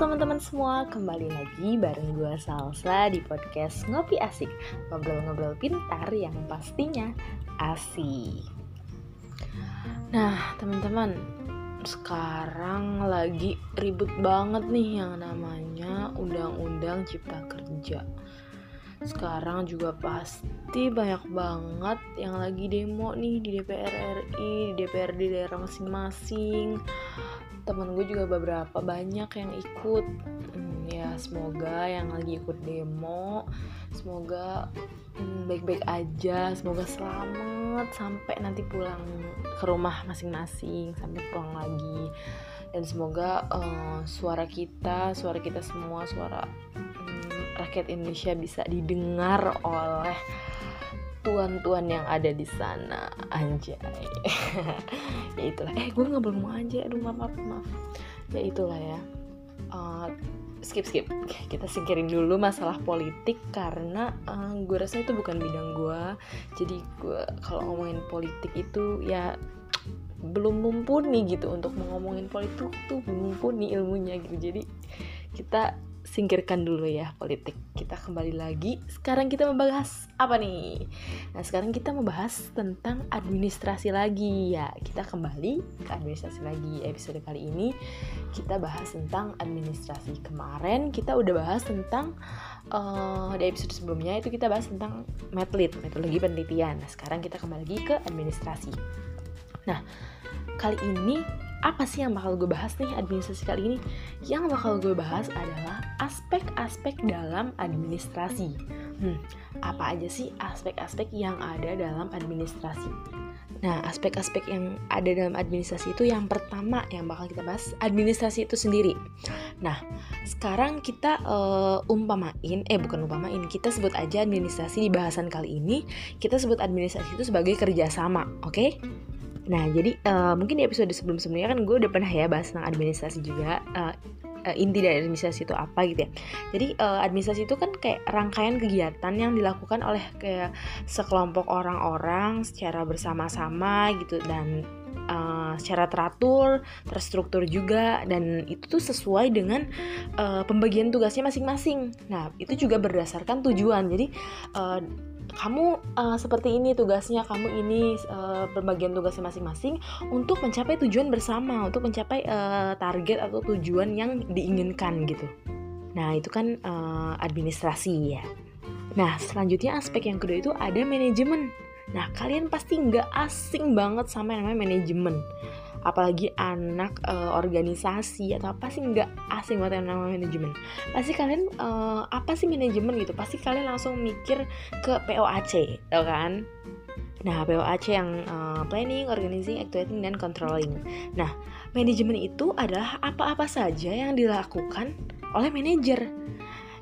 teman-teman semua, kembali lagi bareng gue Salsa di podcast Ngopi Asik Ngobrol-ngobrol pintar yang pastinya asik. Nah teman-teman, sekarang lagi ribut banget nih yang namanya Undang-Undang Cipta Kerja. Sekarang juga pasti banyak banget yang lagi demo nih di DPR RI, di DPRD daerah masing-masing temen gue juga beberapa banyak yang ikut. Hmm, ya semoga yang lagi ikut demo semoga hmm, baik-baik aja semoga selamat sampai nanti pulang ke rumah masing-masing sampai pulang lagi. Dan semoga uh, suara kita suara kita semua suara hmm, rakyat Indonesia bisa didengar oleh tuan-tuan yang ada di sana. Anjay. Ya itulah. Eh gue nggak belum aja aduh maaf maaf maaf. Ya itulah ya. Uh, skip skip. Kita singkirin dulu masalah politik karena uh, gue rasa itu bukan bidang gue jadi gue kalau ngomongin politik itu ya belum mumpuni gitu. Untuk ngomongin politik tuh belum mumpuni ilmunya gitu. Jadi kita singkirkan dulu ya politik. Kita kembali lagi. Sekarang kita membahas apa nih? Nah, sekarang kita membahas tentang administrasi lagi ya. Kita kembali ke administrasi lagi. Episode kali ini kita bahas tentang administrasi. Kemarin kita udah bahas tentang uh, di episode sebelumnya itu kita bahas tentang metlit, metodologi penelitian. Nah, sekarang kita kembali lagi ke administrasi. Nah, kali ini apa sih yang bakal gue bahas nih administrasi kali ini? Yang bakal gue bahas adalah aspek-aspek dalam administrasi. Hmm, apa aja sih aspek-aspek yang ada dalam administrasi? Nah, aspek-aspek yang ada dalam administrasi itu yang pertama yang bakal kita bahas administrasi itu sendiri. Nah, sekarang kita uh, umpamain, eh bukan umpamain, kita sebut aja administrasi di bahasan kali ini, kita sebut administrasi itu sebagai kerjasama, oke? Okay? Nah, jadi uh, mungkin di episode sebelum-sebelumnya kan gue udah pernah ya bahas tentang administrasi juga. Uh, inti dari administrasi itu apa gitu ya. Jadi uh, administrasi itu kan kayak rangkaian kegiatan yang dilakukan oleh kayak sekelompok orang-orang secara bersama-sama gitu dan uh, secara teratur, terstruktur juga dan itu tuh sesuai dengan uh, pembagian tugasnya masing-masing. Nah, itu juga berdasarkan tujuan. Jadi uh, kamu uh, seperti ini tugasnya, kamu ini uh, pembagian tugasnya masing-masing untuk mencapai tujuan bersama, untuk mencapai uh, target atau tujuan yang diinginkan gitu. Nah, itu kan uh, administrasi ya. Nah, selanjutnya aspek yang kedua itu ada manajemen. Nah, kalian pasti nggak asing banget sama yang namanya manajemen apalagi anak uh, organisasi atau apa sih nggak asing banget yang namanya manajemen pasti kalian uh, apa sih manajemen gitu pasti kalian langsung mikir ke POAC tau kan Nah, POAC yang uh, planning, organizing, actuating, dan controlling. Nah, manajemen itu adalah apa-apa saja yang dilakukan oleh manajer.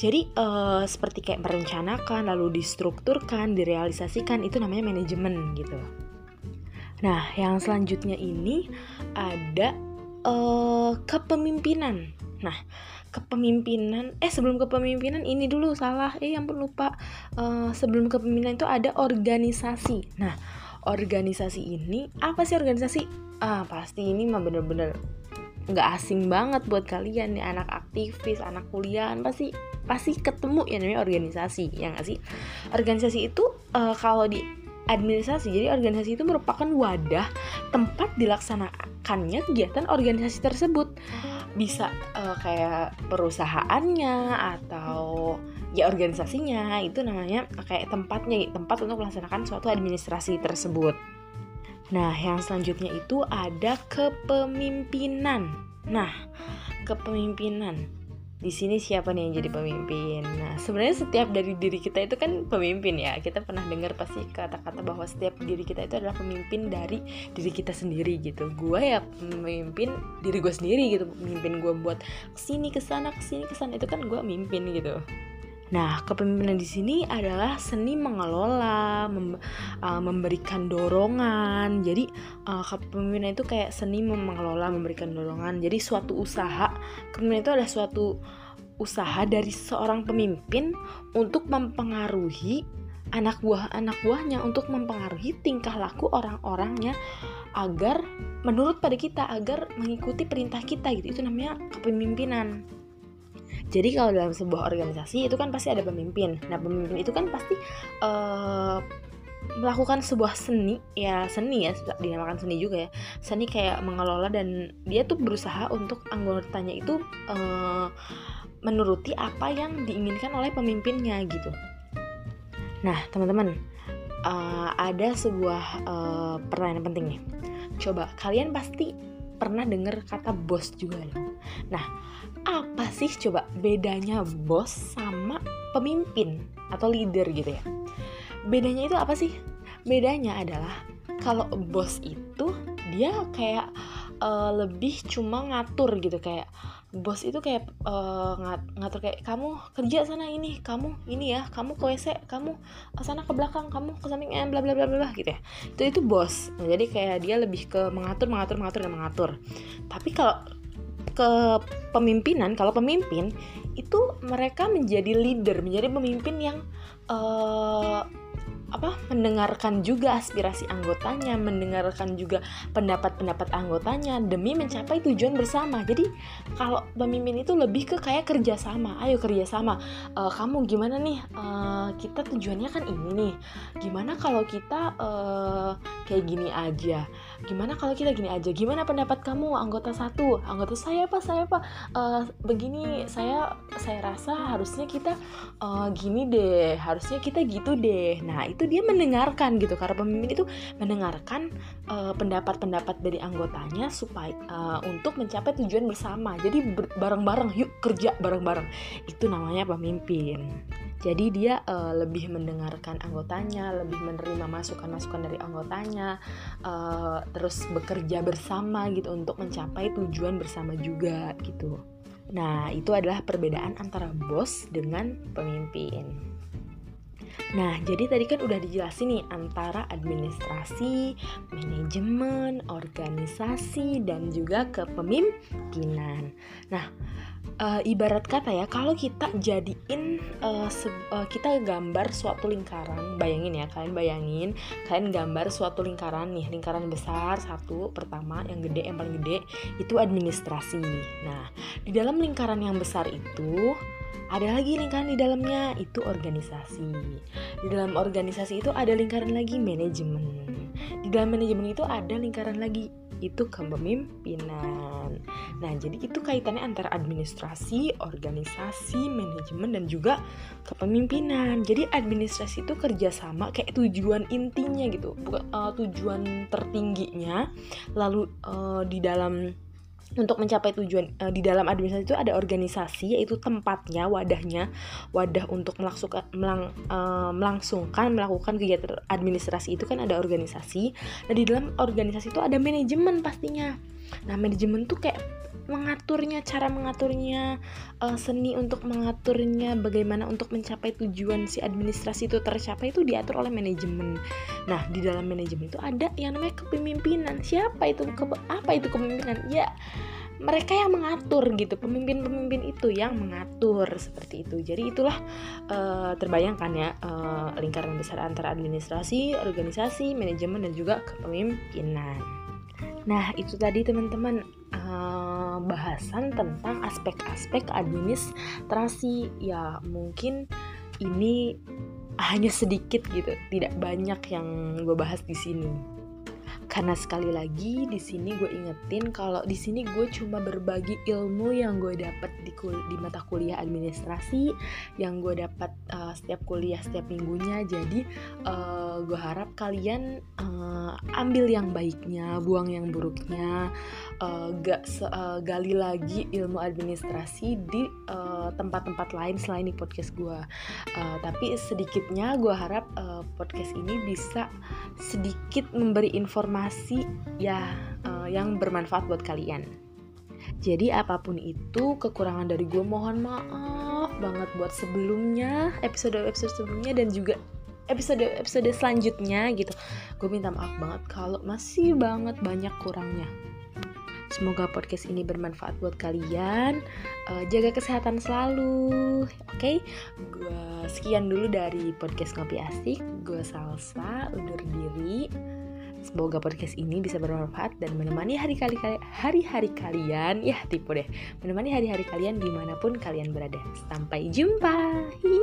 Jadi uh, seperti kayak merencanakan, lalu distrukturkan, direalisasikan itu namanya manajemen gitu. Nah, yang selanjutnya ini ada uh, kepemimpinan. Nah, kepemimpinan eh sebelum kepemimpinan ini dulu salah eh yang lupa uh, sebelum kepemimpinan itu ada organisasi nah organisasi ini apa sih organisasi ah pasti ini mah bener-bener nggak asing banget buat kalian nih anak aktivis anak kuliah pasti pasti ketemu ya namanya organisasi ya nggak sih organisasi itu uh, kalau di administrasi. Jadi organisasi itu merupakan wadah tempat dilaksanakannya kegiatan organisasi tersebut. Bisa uh, kayak perusahaannya atau ya organisasinya itu namanya kayak tempatnya tempat untuk melaksanakan suatu administrasi tersebut. Nah, yang selanjutnya itu ada kepemimpinan. Nah, kepemimpinan di sini siapa nih yang jadi pemimpin? Nah, sebenarnya setiap dari diri kita itu kan pemimpin ya. Kita pernah dengar pasti kata-kata bahwa setiap diri kita itu adalah pemimpin dari diri kita sendiri gitu. Gue ya pemimpin diri gue sendiri gitu. Pemimpin gue buat ke sini ke sana ke sini ke sana itu kan gue mimpin gitu. Nah, kepemimpinan di sini adalah seni mengelola, mem uh, memberikan dorongan. Jadi, uh, kepemimpinan itu kayak seni mengelola, memberikan dorongan. Jadi, suatu usaha, kepemimpinan itu adalah suatu usaha dari seorang pemimpin untuk mempengaruhi anak buah anak buahnya untuk mempengaruhi tingkah laku orang-orangnya agar menurut pada kita agar mengikuti perintah kita gitu itu namanya kepemimpinan Jadi kalau dalam sebuah organisasi itu kan pasti ada pemimpin. Nah pemimpin itu kan pasti uh, melakukan sebuah seni ya seni ya dinamakan seni juga ya seni kayak mengelola dan dia tuh berusaha untuk anggotanya itu uh, menuruti apa yang diinginkan oleh pemimpinnya gitu. Nah teman-teman uh, ada sebuah uh, pertanyaan penting nih. Coba kalian pasti pernah dengar kata bos juga dong. Nah apa sih coba bedanya bos sama pemimpin atau leader gitu ya? Bedanya itu apa sih? Bedanya adalah kalau bos itu dia kayak uh, lebih cuma ngatur gitu kayak bos itu kayak uh, ngat ngatur kayak kamu kerja sana ini kamu ini ya kamu ke WC kamu sana ke belakang kamu ke samping eh, bla bla bla bla gitu ya. Itu itu bos. Nah, jadi kayak dia lebih ke mengatur mengatur mengatur dan mengatur. Tapi kalau ke pemimpinan kalau pemimpin itu mereka menjadi leader menjadi pemimpin yang uh, apa mendengarkan juga aspirasi anggotanya, mendengarkan juga pendapat-pendapat anggotanya demi mencapai tujuan bersama. Jadi kalau pemimpin itu lebih ke kayak kerjasama, ayo kerjasama. Uh, kamu gimana nih? Uh, kita tujuannya kan ini nih. Gimana kalau kita uh, kayak gini aja? Gimana kalau kita gini aja? Gimana pendapat kamu anggota satu? Anggota saya apa? Saya apa? Uh, begini saya saya rasa harusnya kita uh, gini deh, harusnya kita gitu deh. Nah itu itu dia mendengarkan gitu. Karena pemimpin itu mendengarkan uh, pendapat-pendapat dari anggotanya supaya uh, untuk mencapai tujuan bersama. Jadi bareng-bareng yuk kerja bareng-bareng. Itu namanya pemimpin. Jadi dia uh, lebih mendengarkan anggotanya lebih menerima masukan-masukan dari anggotanya uh, terus bekerja bersama gitu untuk mencapai tujuan bersama juga gitu. Nah itu adalah perbedaan antara bos dengan pemimpin Nah, jadi tadi kan udah dijelasin nih antara administrasi, manajemen, organisasi, dan juga kepemimpinan. Nah, uh, ibarat kata ya, kalau kita jadiin uh, uh, kita gambar suatu lingkaran, bayangin ya, kalian bayangin, kalian gambar suatu lingkaran nih, lingkaran besar satu pertama yang gede yang paling gede itu administrasi. Nah, di dalam lingkaran yang besar itu ada lagi lingkaran di dalamnya itu organisasi. Di dalam organisasi itu ada lingkaran lagi manajemen. Di dalam manajemen itu ada lingkaran lagi itu kepemimpinan. Nah jadi itu kaitannya antara administrasi organisasi manajemen dan juga kepemimpinan. Jadi administrasi itu kerjasama kayak tujuan intinya gitu. Bukan uh, tujuan tertingginya. Lalu uh, di dalam untuk mencapai tujuan uh, di dalam administrasi itu ada organisasi yaitu tempatnya wadahnya wadah untuk melaksukkan melang, uh, melangsungkan melakukan kegiatan administrasi itu kan ada organisasi. Nah di dalam organisasi itu ada manajemen pastinya. Nah manajemen tuh kayak mengaturnya cara mengaturnya uh, seni untuk mengaturnya bagaimana untuk mencapai tujuan si administrasi itu tercapai itu diatur oleh manajemen. Nah di dalam manajemen itu ada yang namanya kepemimpinan. Siapa itu? Ke, apa itu kepemimpinan? Ya mereka yang mengatur gitu. Pemimpin-pemimpin itu yang mengatur seperti itu. Jadi itulah uh, terbayangkan ya uh, lingkaran besar antara administrasi organisasi manajemen dan juga kepemimpinan. Nah itu tadi teman-teman uh, bahasan tentang aspek-aspek administrasi. Ya mungkin ini hanya sedikit gitu tidak banyak yang gue bahas di sini karena sekali lagi di sini gue ingetin kalau di sini gue cuma berbagi ilmu yang gue dapat di di mata kuliah administrasi yang gue dapat uh, setiap kuliah setiap minggunya. Jadi uh, gue harap kalian uh, ambil yang baiknya buang yang buruknya. Uh, gak uh, gali lagi ilmu administrasi di tempat-tempat uh, lain selain di podcast gue. Uh, tapi sedikitnya gue harap uh, podcast ini bisa sedikit memberi informasi informasi ya uh, yang bermanfaat buat kalian. Jadi apa pun itu kekurangan dari gue mohon maaf banget buat sebelumnya episode-episode sebelumnya dan juga episode-episode selanjutnya gitu. Gue minta maaf banget kalau masih banget banyak kurangnya. Semoga podcast ini bermanfaat buat kalian. Uh, jaga kesehatan selalu. Oke, okay? gue sekian dulu dari podcast ngopi asik. Gue Salsa undur diri. Semoga podcast ini bisa bermanfaat dan menemani hari-hari hari-hari kalian. Ya, tipe deh. Menemani hari-hari kalian di mana pun kalian berada. Sampai jumpa. Hihi.